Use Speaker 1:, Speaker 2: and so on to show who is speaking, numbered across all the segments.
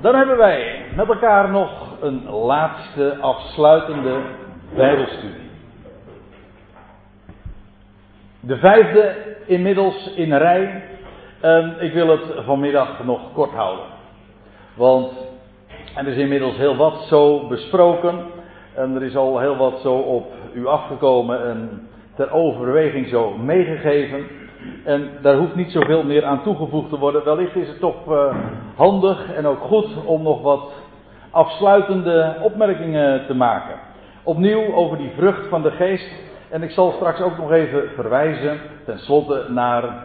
Speaker 1: Dan hebben wij met elkaar nog een laatste afsluitende Bijbelstudie. De vijfde inmiddels in rij. En ik wil het vanmiddag nog kort houden. Want er is inmiddels heel wat zo besproken. En er is al heel wat zo op u afgekomen en ter overweging zo meegegeven. En daar hoeft niet zoveel meer aan toegevoegd te worden. Wellicht is het toch uh, handig en ook goed om nog wat afsluitende opmerkingen te maken. Opnieuw over die vrucht van de geest. En ik zal straks ook nog even verwijzen, tenslotte, naar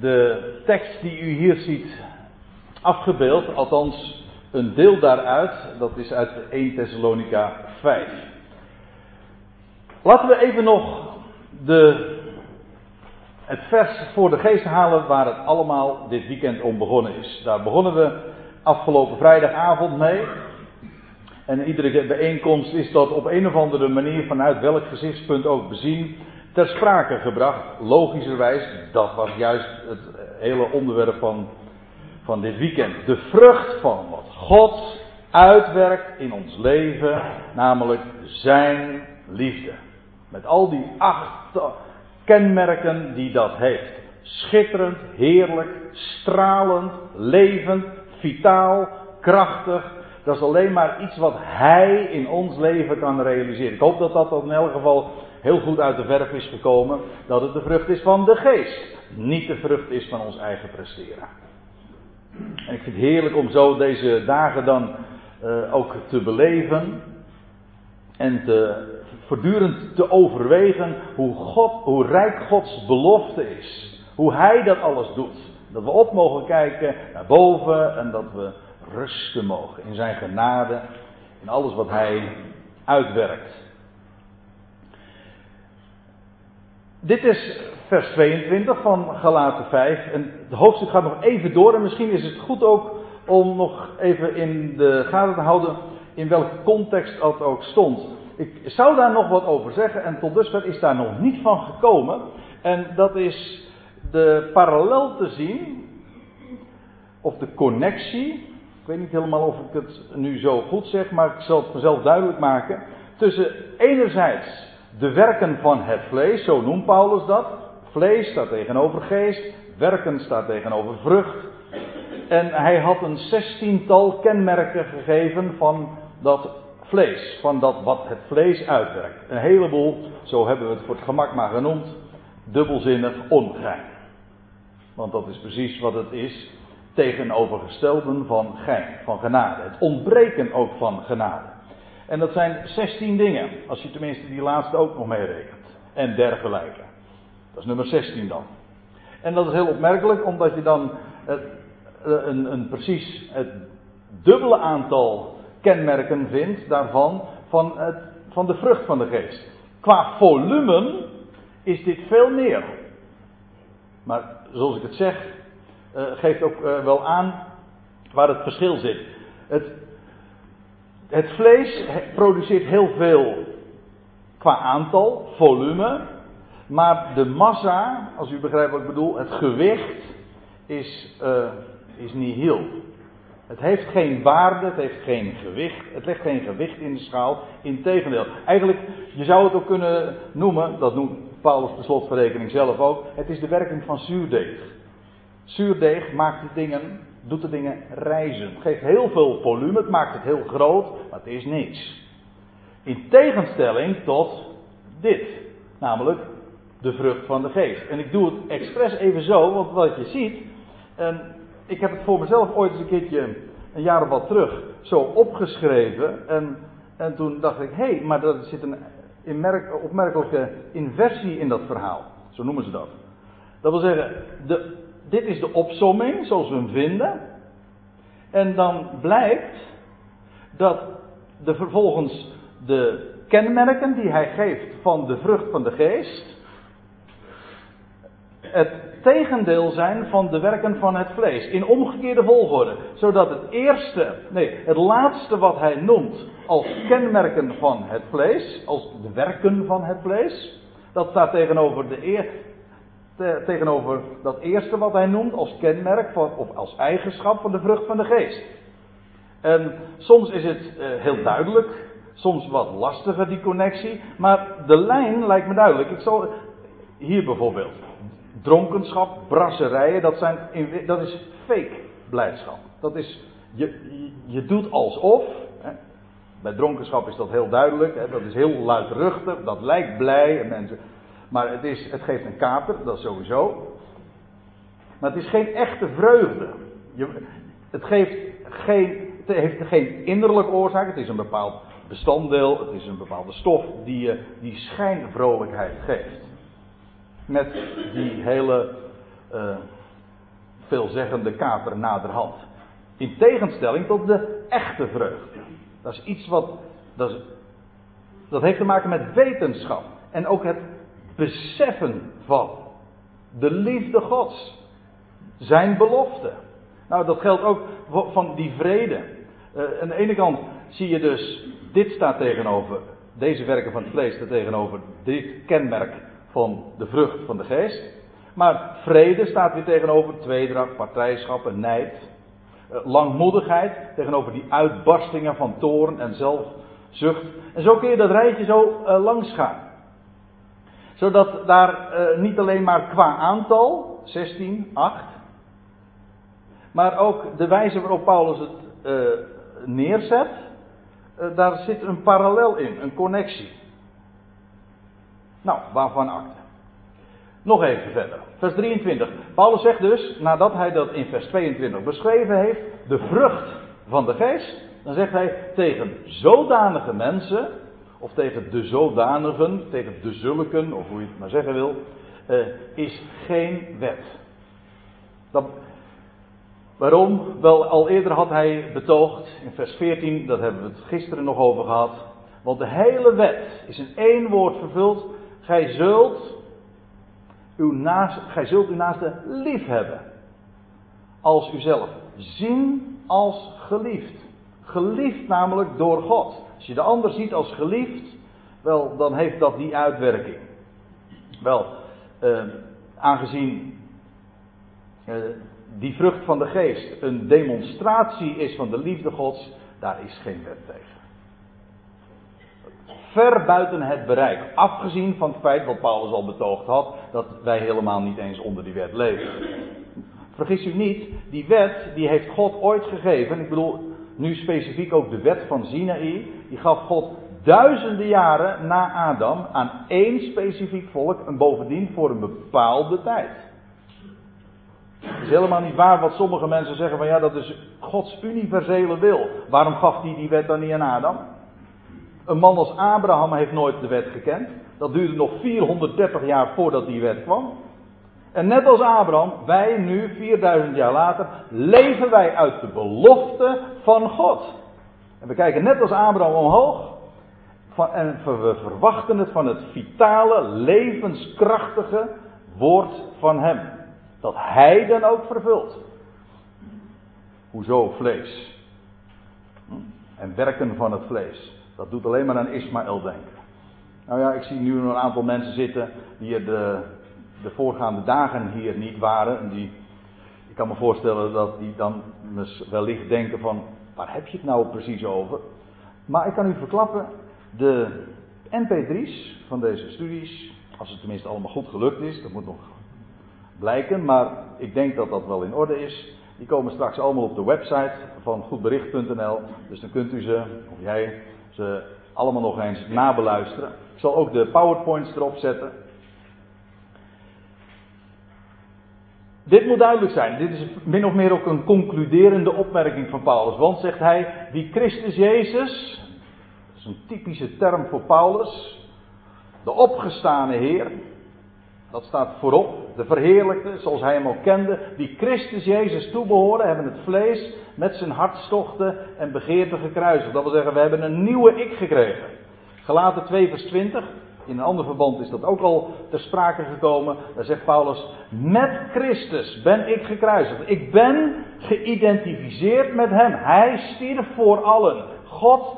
Speaker 1: de tekst die u hier ziet afgebeeld. Althans, een deel daaruit. Dat is uit 1 Thessalonica 5. Laten we even nog de, het vers voor de geest halen waar het allemaal dit weekend om begonnen is. Daar begonnen we afgelopen vrijdagavond mee. En iedere bijeenkomst is dat op een of andere manier vanuit welk gezichtspunt ook bezien ter sprake gebracht. Logischerwijs, dat was juist het hele onderwerp van, van dit weekend. De vrucht van wat God uitwerkt in ons leven, namelijk zijn liefde. Met al die acht kenmerken die dat heeft. Schitterend, heerlijk, stralend, levend, vitaal, krachtig. Dat is alleen maar iets wat Hij in ons leven kan realiseren. Ik hoop dat dat in elk geval heel goed uit de verf is gekomen. Dat het de vrucht is van de geest. Niet de vrucht is van ons eigen presteren. En ik vind het heerlijk om zo deze dagen dan uh, ook te beleven. En te, voortdurend te overwegen hoe, God, hoe rijk Gods belofte is. Hoe Hij dat alles doet. Dat we op mogen kijken naar boven en dat we rusten mogen in Zijn genade. In alles wat Hij uitwerkt. Dit is vers 22 van Galaten 5. En het hoofdstuk gaat nog even door. En misschien is het goed ook om nog even in de gaten te houden in welke context dat ook stond. Ik zou daar nog wat over zeggen en tot dusver is daar nog niet van gekomen. En dat is de parallel te zien, of de connectie, ik weet niet helemaal of ik het nu zo goed zeg, maar ik zal het vanzelf duidelijk maken, tussen enerzijds de werken van het vlees, zo noemt Paulus dat. Vlees staat tegenover geest, werken staat tegenover vrucht. En hij had een zestiental kenmerken gegeven van dat vlees, van dat wat het vlees uitwerkt. Een heleboel, zo hebben we het voor het gemak maar genoemd, dubbelzinnig ongein. Want dat is precies wat het is tegenovergestelden van gein, van genade. Het ontbreken ook van genade. En dat zijn 16 dingen, als je tenminste die laatste ook nog meerekent. En dergelijke. Dat is nummer 16 dan. En dat is heel opmerkelijk, omdat je dan het, een, een, precies het dubbele aantal kenmerken vindt daarvan, van, het, van de vrucht van de geest. Qua volume is dit veel meer. Maar zoals ik het zeg, uh, geeft ook uh, wel aan waar het verschil zit. Het, het vlees produceert heel veel qua aantal, volume. Maar de massa, als u begrijpt wat ik bedoel, het gewicht is, uh, is niet heel. Het heeft geen waarde, het heeft geen gewicht, het legt geen gewicht in de schaal. Integendeel. Eigenlijk, je zou het ook kunnen noemen, dat noemt Paulus de slotverrekening zelf ook, het is de werking van zuurdeeg. Zuurdeeg maakt de dingen, doet de dingen reizen. Het geeft heel veel volume, het maakt het heel groot, maar het is niks. In tegenstelling tot dit, namelijk de vrucht van de geest. En ik doe het expres even zo, want wat je ziet, en ik heb het voor mezelf ooit eens een keertje, een jaar of wat terug, zo opgeschreven. En, en toen dacht ik, hé, hey, maar er zit een opmerkelijke inversie in dat verhaal. Zo noemen ze dat. Dat wil zeggen, de, dit is de opsomming, zoals we hem vinden. En dan blijkt dat de vervolgens de kenmerken die hij geeft van de vrucht van de geest, het tegendeel zijn van de werken van het vlees. In omgekeerde volgorde. Zodat het eerste, nee, het laatste wat hij noemt als kenmerken van het vlees, als de werken van het vlees, dat staat tegenover de eer, tegenover dat eerste wat hij noemt als kenmerk van, of als eigenschap van de vrucht van de geest. En soms is het uh, heel duidelijk, soms wat lastiger die connectie, maar de lijn lijkt me duidelijk. Ik zal hier bijvoorbeeld dronkenschap, brasserijen, dat, zijn, dat is fake blijdschap. Dat is, je, je doet alsof, hè. bij dronkenschap is dat heel duidelijk, hè. dat is heel luidruchtig, dat lijkt blij, en mensen, maar het, is, het geeft een kater, dat sowieso. Maar het is geen echte vreugde. Je, het, geeft geen, het heeft geen innerlijke oorzaak, het is een bepaald bestanddeel, het is een bepaalde stof die je die schijnvrolijkheid geeft. Met die hele uh, veelzeggende kater naderhand. In tegenstelling tot de echte vreugde. Dat is iets wat. Dat, is, dat heeft te maken met wetenschap. En ook het beseffen van de liefde Gods. Zijn belofte. Nou, dat geldt ook van die vrede. Uh, aan de ene kant zie je dus, dit staat tegenover, deze werken van het vlees staat tegenover dit kenmerk van de vrucht van de geest. Maar vrede staat weer tegenover tweedracht, partijschap en nijd. Uh, langmoedigheid tegenover die uitbarstingen van toorn en zelfzucht. En zo kun je dat rijtje zo uh, langs gaan zodat daar uh, niet alleen maar qua aantal, 16, 8, maar ook de wijze waarop Paulus het neerzet, daar zit een parallel in, een connectie. Nou, waarvan acte? Nog even verder. Vers 23. Paulus zegt dus, nadat hij dat in vers 22 beschreven heeft, de vrucht van de geest, dan zegt hij tegen zodanige mensen, of tegen de zodanigen, tegen de zulken, of hoe je het maar zeggen wil, uh, is geen wet. Dat, waarom? Wel, al eerder had hij betoogd, in vers 14, dat hebben we het gisteren nog over gehad. Want de hele wet is in één woord vervuld. Gij zult uw naaste, gij zult uw naaste lief hebben. Als uzelf. Zien als geliefd. Geliefd namelijk door God. Als je de ander ziet als geliefd, wel, dan heeft dat die uitwerking. Wel, eh, aangezien eh, die vrucht van de geest een demonstratie is van de liefde Gods, daar is geen wet tegen. Ver buiten het bereik, afgezien van het feit wat Paulus al betoogd had, dat wij helemaal niet eens onder die wet leven. Vergis u niet, die wet die heeft God ooit gegeven. Ik bedoel, nu specifiek ook de wet van Sinaï, die gaf God duizenden jaren na Adam aan één specifiek volk en bovendien voor een bepaalde tijd. Het is helemaal niet waar wat sommige mensen zeggen van ja, dat is Gods universele wil. Waarom gaf hij die wet dan niet aan Adam? Een man als Abraham heeft nooit de wet gekend. Dat duurde nog 430 jaar voordat die wet kwam. En net als Abraham, wij nu, 4000 jaar later, leven wij uit de belofte van God. En we kijken net als Abraham omhoog. en we verwachten het van het vitale, levenskrachtige woord van Hem. Dat Hij dan ook vervult. Hoezo vlees? Hm? En werken van het vlees. Dat doet alleen maar aan Ismaël denken. Nou ja, ik zie nu een aantal mensen zitten die de, de voorgaande dagen hier niet waren. En die, ik kan me voorstellen dat die dan wellicht denken van, waar heb je het nou precies over? Maar ik kan u verklappen, de MP3's van deze studies, als het tenminste allemaal goed gelukt is, dat moet nog blijken, maar ik denk dat dat wel in orde is. Die komen straks allemaal op de website van goedbericht.nl. Dus dan kunt u ze, of jij, ze allemaal nog eens nabeluisteren. Ik zal ook de PowerPoints erop zetten. Dit moet duidelijk zijn. Dit is min of meer ook een concluderende opmerking van Paulus. Want zegt hij, wie Christus Jezus, dat is een typische term voor Paulus, de opgestane Heer, dat staat voorop, de verheerlijkte, zoals hij hem ook kende, die Christus Jezus toebehoren, hebben het vlees met zijn hartstochten en begeerten gekruisigd. Dat wil zeggen, we hebben een nieuwe ik gekregen. Gelaten 2 vers 20, in een ander verband is dat ook al ter sprake gekomen. Daar zegt Paulus: Met Christus ben ik gekruisigd. Ik ben geïdentificeerd met Hem. Hij stierf voor allen. God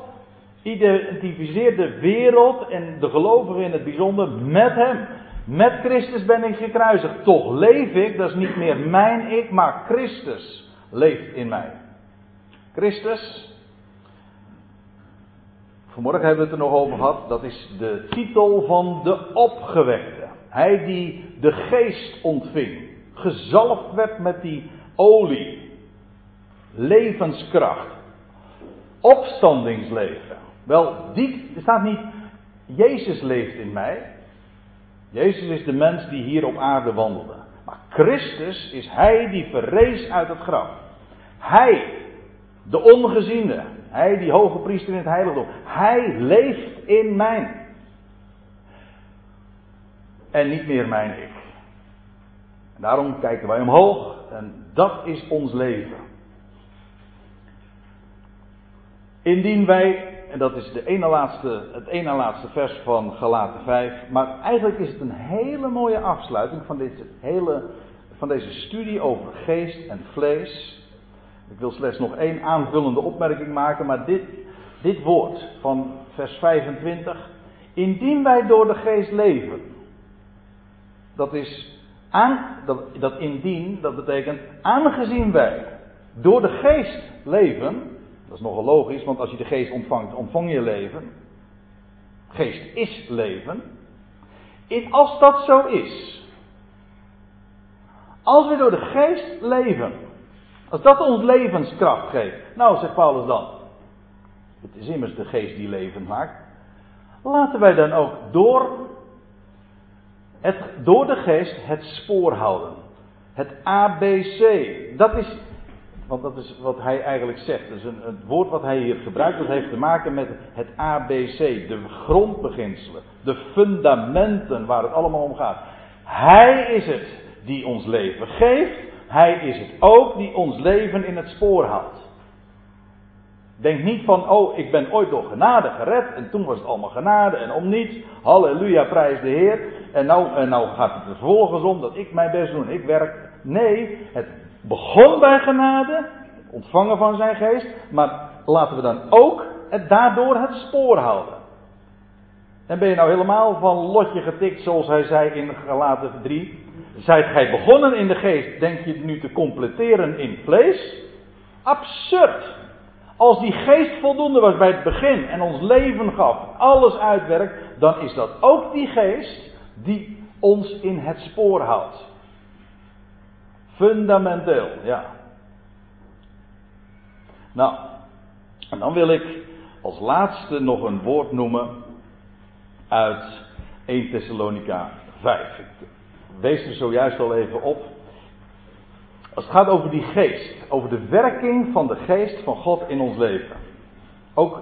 Speaker 1: identificeert de wereld en de gelovigen in het bijzonder met Hem. Met Christus ben ik gekruisigd. Toch leef ik, dat is niet meer mijn ik, maar Christus leeft in mij. Christus, vanmorgen hebben we het er nog over gehad, dat is de titel van de opgewekte. Hij die de geest ontving, gezalfd werd met die olie, levenskracht, opstandingsleven. Wel, die, staat niet, Jezus leeft in mij. Jezus is de mens die hier op aarde wandelde. Maar Christus is Hij die verrees uit het graf. Hij, de ongeziene, Hij die hoge priester in het heiligdom. Hij leeft in mij. En niet meer mijn ik. Daarom kijken wij omhoog en dat is ons leven. Indien wij, en dat is de laatste, het ene laatste vers van Galaten 5, maar eigenlijk is het een hele mooie afsluiting van, hele, van deze studie over geest en vlees. Ik wil slechts nog één aanvullende opmerking maken, maar dit, dit woord van vers 25. Indien wij door de geest leven, dat is aan, dat, dat indien, dat betekent aangezien wij door de geest leven, dat is nogal logisch, want als je de geest ontvangt, ontvang je leven. Geest is leven. In, als dat zo is, als we door de geest leven, als dat ons levenskracht geeft, nou zegt Paulus dan, het is immers de geest die leven maakt, laten wij dan ook door, het, door de geest het spoor houden. Het ABC, dat is want dat is wat hij eigenlijk zegt. Dus een, het woord wat hij hier gebruikt, dat heeft te maken met het ABC, de grondbeginselen, de fundamenten waar het allemaal om gaat. Hij is het die ons leven geeft. Hij is het ook die ons leven in het spoor houdt. Denk niet van, oh, ik ben ooit door genade gered en toen was het allemaal genade en om niets. Halleluja, prijs de Heer. En nou, en nou gaat het vervolgens om dat ik mijn best doe en ik werk. Nee, het begon bij genade, ontvangen van zijn geest, maar laten we dan ook het, daardoor het spoor houden. En ben je nou helemaal van lotje getikt, zoals hij zei in Galaten 3. Zijt gij begonnen in de geest, denk je nu te completeren in vlees? Absurd! Als die geest voldoende was bij het begin en ons leven gaf, alles uitwerkt, dan is dat ook die geest die ons in het spoor houdt. Fundamenteel, ja. Nou, en dan wil ik als laatste nog een woord noemen uit 1 Thessalonica 5. Ik wees er zojuist al even op. Als het gaat over die geest, over de werking van de geest van God in ons leven. Ook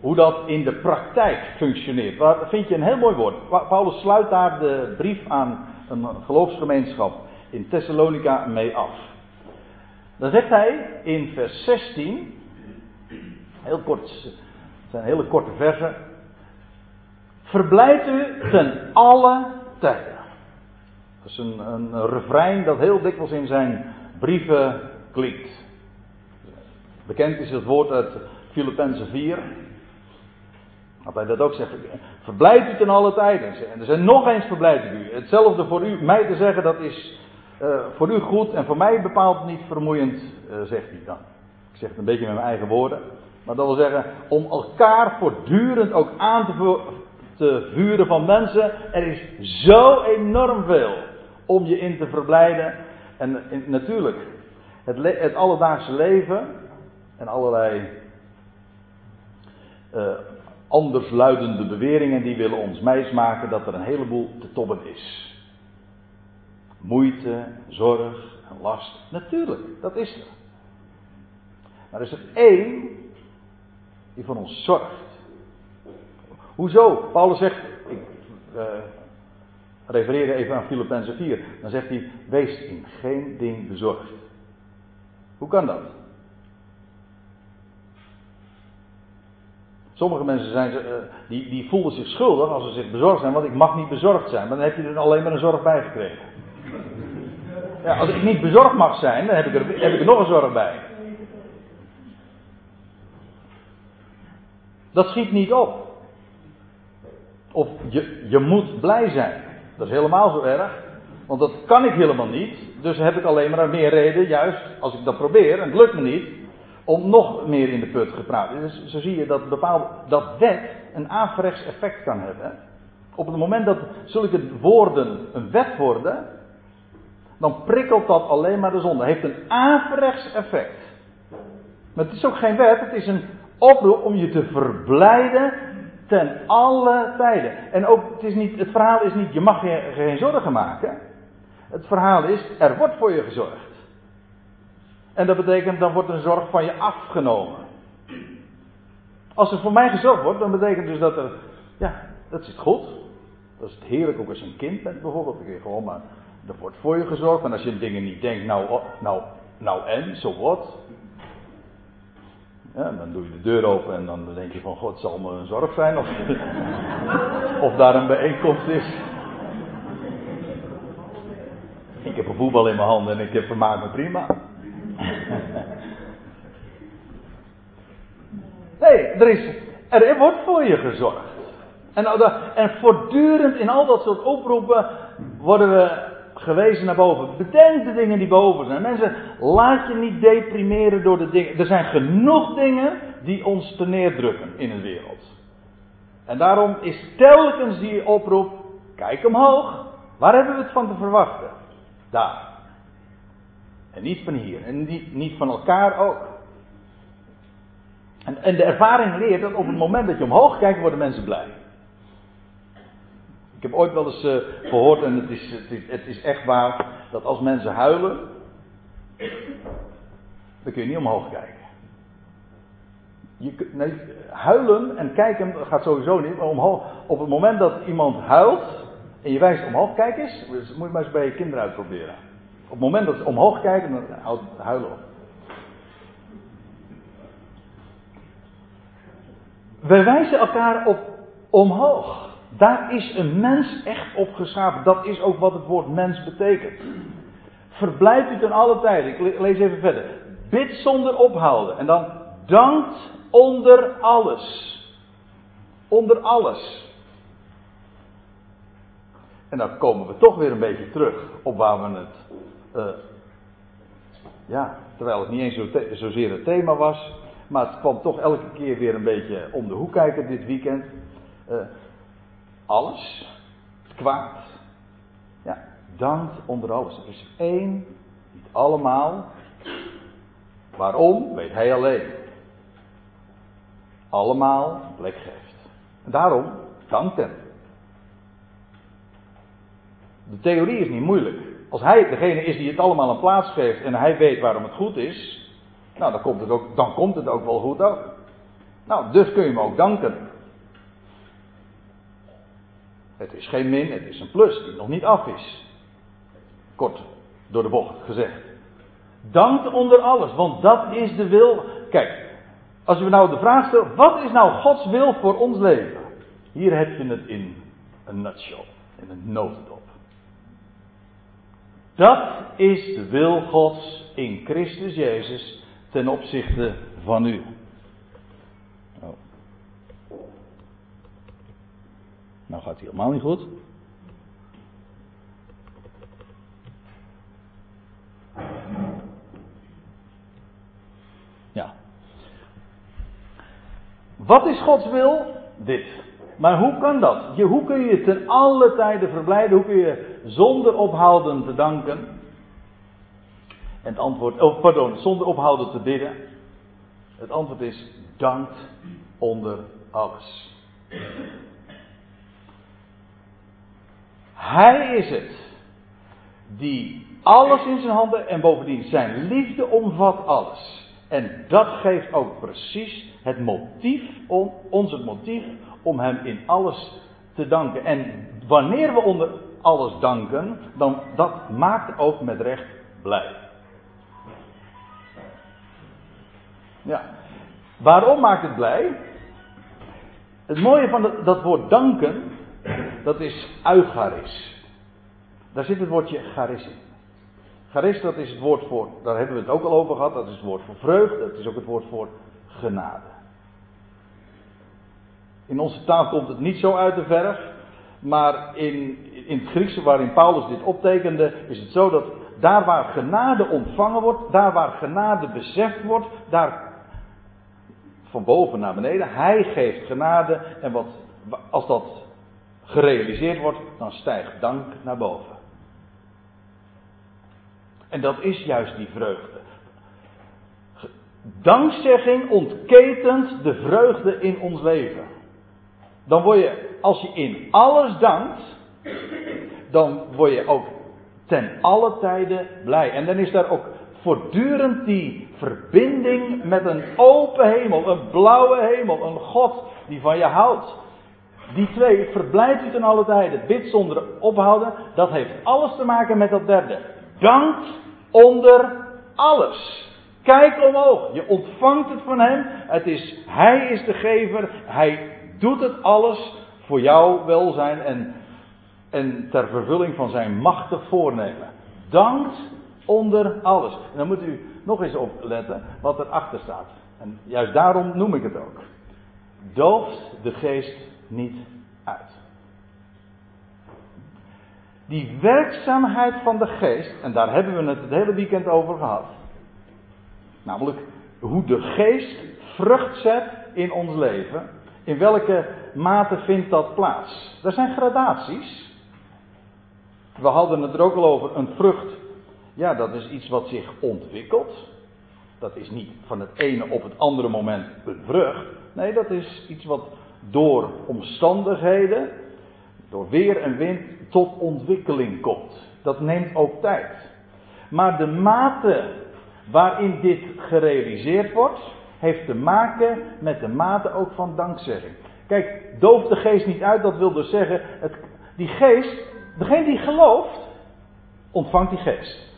Speaker 1: hoe dat in de praktijk functioneert. Daar vind je een heel mooi woord. Paulus sluit daar de brief aan een geloofsgemeenschap in Thessalonica mee af. Dan zegt hij in vers 16, heel kort, het zijn hele korte versen. Verblijd u ten alle tijden. Dat is een, een refrein dat heel dikwijls in zijn brieven klinkt. Bekend is het woord uit Filippenzen 4. Dat hij dat ook zegt. Verblijd u ten alle tijden. En er zijn nog eens verblijd u. Hetzelfde voor u, mij te zeggen, dat is uh, voor u goed en voor mij bepaald niet vermoeiend, uh, zegt hij dan. Ik zeg het een beetje met mijn eigen woorden. Maar dat wil zeggen, om elkaar voortdurend ook aan te, te vuren van mensen. Er is zo enorm veel om je in te verblijden. En natuurlijk, het, het, alledaagse leven en allerlei uh, andersluidende beweringen die willen ons wijsmaken dat er een heleboel te tobben is moeite, zorg en last. Natuurlijk, dat is er. Maar er is er één die voor ons zorgt. Hoezo? Paulus zegt, ik uh, refereer even aan Filippenzen 4, dan zegt hij, wees in geen ding bezorgd. Hoe kan dat? Sommige mensen zijn, uh, die, die voelen zich schuldig als ze zich bezorgd zijn, want ik mag niet bezorgd zijn. Maar dan heb je er alleen maar een zorg bij gekregen. Ja, als ik niet bezorgd mag zijn, dan heb ik, er, heb ik er nog een zorg bij. Dat schiet niet op. Of je, je moet blij zijn. Dat is helemaal zo erg. Want dat kan ik helemaal niet. Dus heb ik alleen maar meer reden, juist als ik dat probeer, en het lukt me niet, om nog meer in de put gepraat. Dus zo zie je dat, bepaalde, dat wet een averechts effect kan hebben. Op het moment dat zulke woorden een wet worden, dan prikkelt dat alleen maar de zonde. Heeft een averechts effect. Maar het is ook geen wet, het is een oproep om je te verblijden ten alle tijden. En ook, het, is niet, het verhaal is niet, je mag je geen zorgen maken. Het verhaal is, er wordt voor je gezorgd. En dat betekent, dan wordt een zorg van je afgenomen. Als er voor mij gezorgd wordt, dan betekent dus dat er, ja, dat zit goed. Dat is het heerlijk ook als je een kind bent bijvoorbeeld. Dan kun gewoon maar, er wordt voor je gezorgd. En als je dingen niet denkt, nou, nou, nou en, zo so wat. Ja, dan doe je de deur open en dan denk je van God zal me een zorg zijn of, of daar een bijeenkomst is. Ik heb een voetbal in mijn handen en ik heb vermaakt me prima. Nee, er, is, er wordt voor je gezorgd. En, en voortdurend in al dat soort oproepen worden we gewezen naar boven. Bedenk de dingen die boven zijn. Mensen, laat je niet deprimeren door de dingen. Er zijn genoeg dingen die ons te neerdrukken in de wereld. En daarom is telkens die oproep, kijk omhoog. Waar hebben we het van te verwachten? Daar. En niet van hier. En niet, van elkaar ook. En de ervaring leert dat op het moment dat je omhoog kijkt, worden mensen blij. Ik heb ooit wel eens uh, gehoord, en het is, het, is, het is echt waar, dat als mensen huilen, dan kun je niet omhoog kijken. Je, huilen en kijken gaat sowieso niet. Omhoog, op het moment dat iemand huilt en je wijst omhoog, kijk eens, dus moet je maar eens bij je kinderen uitproberen. Op het moment dat ze omhoog kijken, dan houdt het huilen op. Wij wijzen elkaar op omhoog. Daar is een mens echt op geschapen. Dat is ook wat het woord mens betekent. Verblijf u ten alle tijden. Ik lees even verder. Bid zonder ophouden. En dan dankt onder alles. Onder alles. En dan komen we toch weer een beetje terug op waar we het. Uh, ja, terwijl het niet eens zo zozeer het thema was. Maar het kwam toch elke keer weer een beetje om de hoek kijken dit weekend. Uh, alles. Kwaad. Ja, dankt onder alles. Er is één, niet allemaal. Waarom, weet hij alleen. Allemaal plek geeft. En daarom, dankt hem. De theorie is niet moeilijk. Als hij degene is die het allemaal een plaats geeft en hij weet waarom het goed is, nou dan komt het ook, dan komt het ook wel goed ook. Nou, dus kun je hem ook danken. Het is geen min, het is een plus die nog niet af is. Kort door de bocht gezegd. Dank onder alles, want dat is de wil. Kijk, als we nou de vraag stellen, wat is nou Gods wil voor ons leven? Hier heb je het in een nutshell, in een notendop. Dat is de wil Gods in Christus Jezus ten opzichte van u. Nou gaat hij helemaal niet goed. Ja. Wat is Gods wil? Dit. Maar hoe kan dat? Je, hoe kun je ten alle tijden verblijden? Hoe kun je zonder ophouden te danken? En het antwoord, oh pardon, zonder ophouden te bidden. Het antwoord is dankt onder alles. Hij is het die alles in zijn handen en bovendien zijn liefde omvat alles. En dat geeft ook precies het motief, om, ons het motief om hem in alles te danken. En wanneer we onder alles danken, dan dat maakt ook met recht blij. Ja. Waarom maakt het blij? Het mooie van dat woord danken dat is eucharis. Daar zit het woordje charis in. Charis, dat is het woord voor, daar hebben we het ook al over gehad, dat is het woord voor vreugde, dat is ook het woord voor genade. In onze taal komt het niet zo uit de verf, Maar in, in het Griekse waarin Paulus dit optekende, is het zo dat daar waar genade ontvangen wordt, daar waar genade beseft wordt, daar van boven naar beneden, hij geeft genade en wat, als dat gerealiseerd wordt, dan stijgt dank naar boven. En dat is juist die vreugde. Dankzegging ontketent de vreugde in ons leven. Dan word je, als je in alles dankt, dan word je ook ten alle tijden blij. En dan is daar ook voortdurend die verbinding met een open hemel, een blauwe hemel, een God die van je houdt. Die twee verblijft u ten alle tijden, bid zonder ophouden, dat heeft alles te maken met dat derde. Dank onder alles. Kijk omhoog, je ontvangt het van Hem, het is, Hij is de gever, Hij doet het alles voor jouw welzijn en, en ter vervulling van zijn machtig voornemen. Dankt onder alles. En dan moet u nog eens opletten wat erachter staat. En juist daarom noem ik het ook. Dooft de geest niet uit. Die werkzaamheid van de geest, en daar hebben we het het hele weekend over gehad. Namelijk hoe de geest vrucht zet in ons leven. In welke mate vindt dat plaats? Er zijn gradaties. We hadden het er ook al over. Een vrucht, ja, dat is iets wat zich ontwikkelt. Dat is niet van het ene op het andere moment een vrucht. Nee, dat is iets wat door omstandigheden, door weer en wind, tot ontwikkeling komt. Dat neemt ook tijd. Maar de mate waarin dit gerealiseerd wordt, heeft te maken met de mate ook van dankzegging. Kijk, doof de geest niet uit, dat wil dus zeggen, het, die geest, degene die gelooft, ontvangt die geest.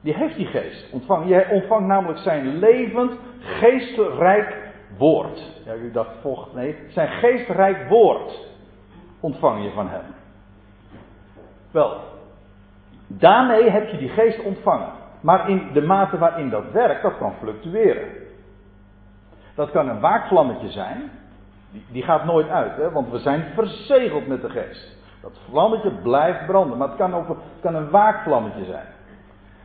Speaker 1: Die heeft die geest ontvangen. Je ontvangt namelijk zijn levend, geestrijk woord. Ja, u dacht vocht, nee, zijn geestrijk woord ontvang je van hem. Wel, daarmee heb je die geest ontvangen. Maar in de mate waarin dat werkt, dat kan fluctueren. Dat kan een waakvlammetje zijn. Die, gaat nooit uit, hè, want we zijn verzegeld met de geest. Dat vlammetje blijft branden, maar het kan ook het kan een waakvlammetje zijn.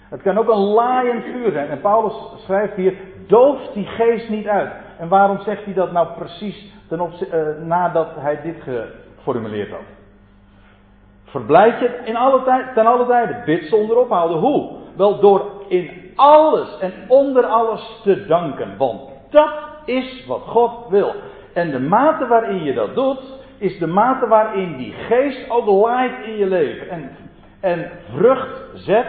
Speaker 1: Het kan ook een laaiend vuur zijn. En Paulus schrijft hier: dooft die geest niet uit. En waarom zegt hij dat nou precies ten opzichte, uh, nadat hij dit geformuleerd had? Verblijd je in alle tijd, ten alle tijden. Bid zonder ophouden. Hoe? Wel door in alles en onder alles te danken. Want dat is wat God wil. En de mate waarin je dat doet, is de mate waarin die geest ook laait in je leven. En, en vrucht zet,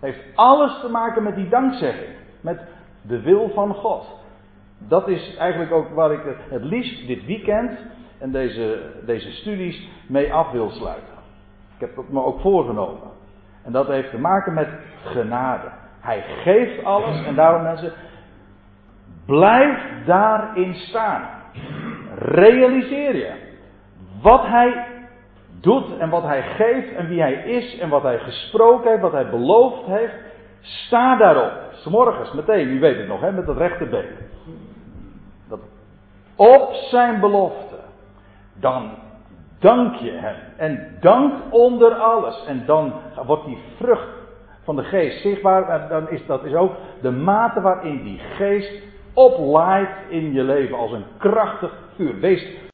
Speaker 1: heeft alles te maken met die dankzegging. Met de wil van God. Dat is eigenlijk ook waar ik het liefst dit weekend en deze, deze studies mee af wil sluiten. Ik heb dat me ook voorgenomen. En dat heeft te maken met genade. Hij geeft alles en daarom mensen, blijf daarin staan. Realiseer je wat hij doet en wat hij geeft en wie hij is en wat hij gesproken heeft, wat hij beloofd heeft. Sta daarop. S'morgens meteen, u weet het nog, hè, met het rechterbeen. Dat op zijn belofte. Dan dank je hem. En dank onder alles. En dan wordt die vrucht van de geest zichtbaar. En dan is dat is ook de mate waarin die geest oplaait in je leven als een krachtig vuur. Wees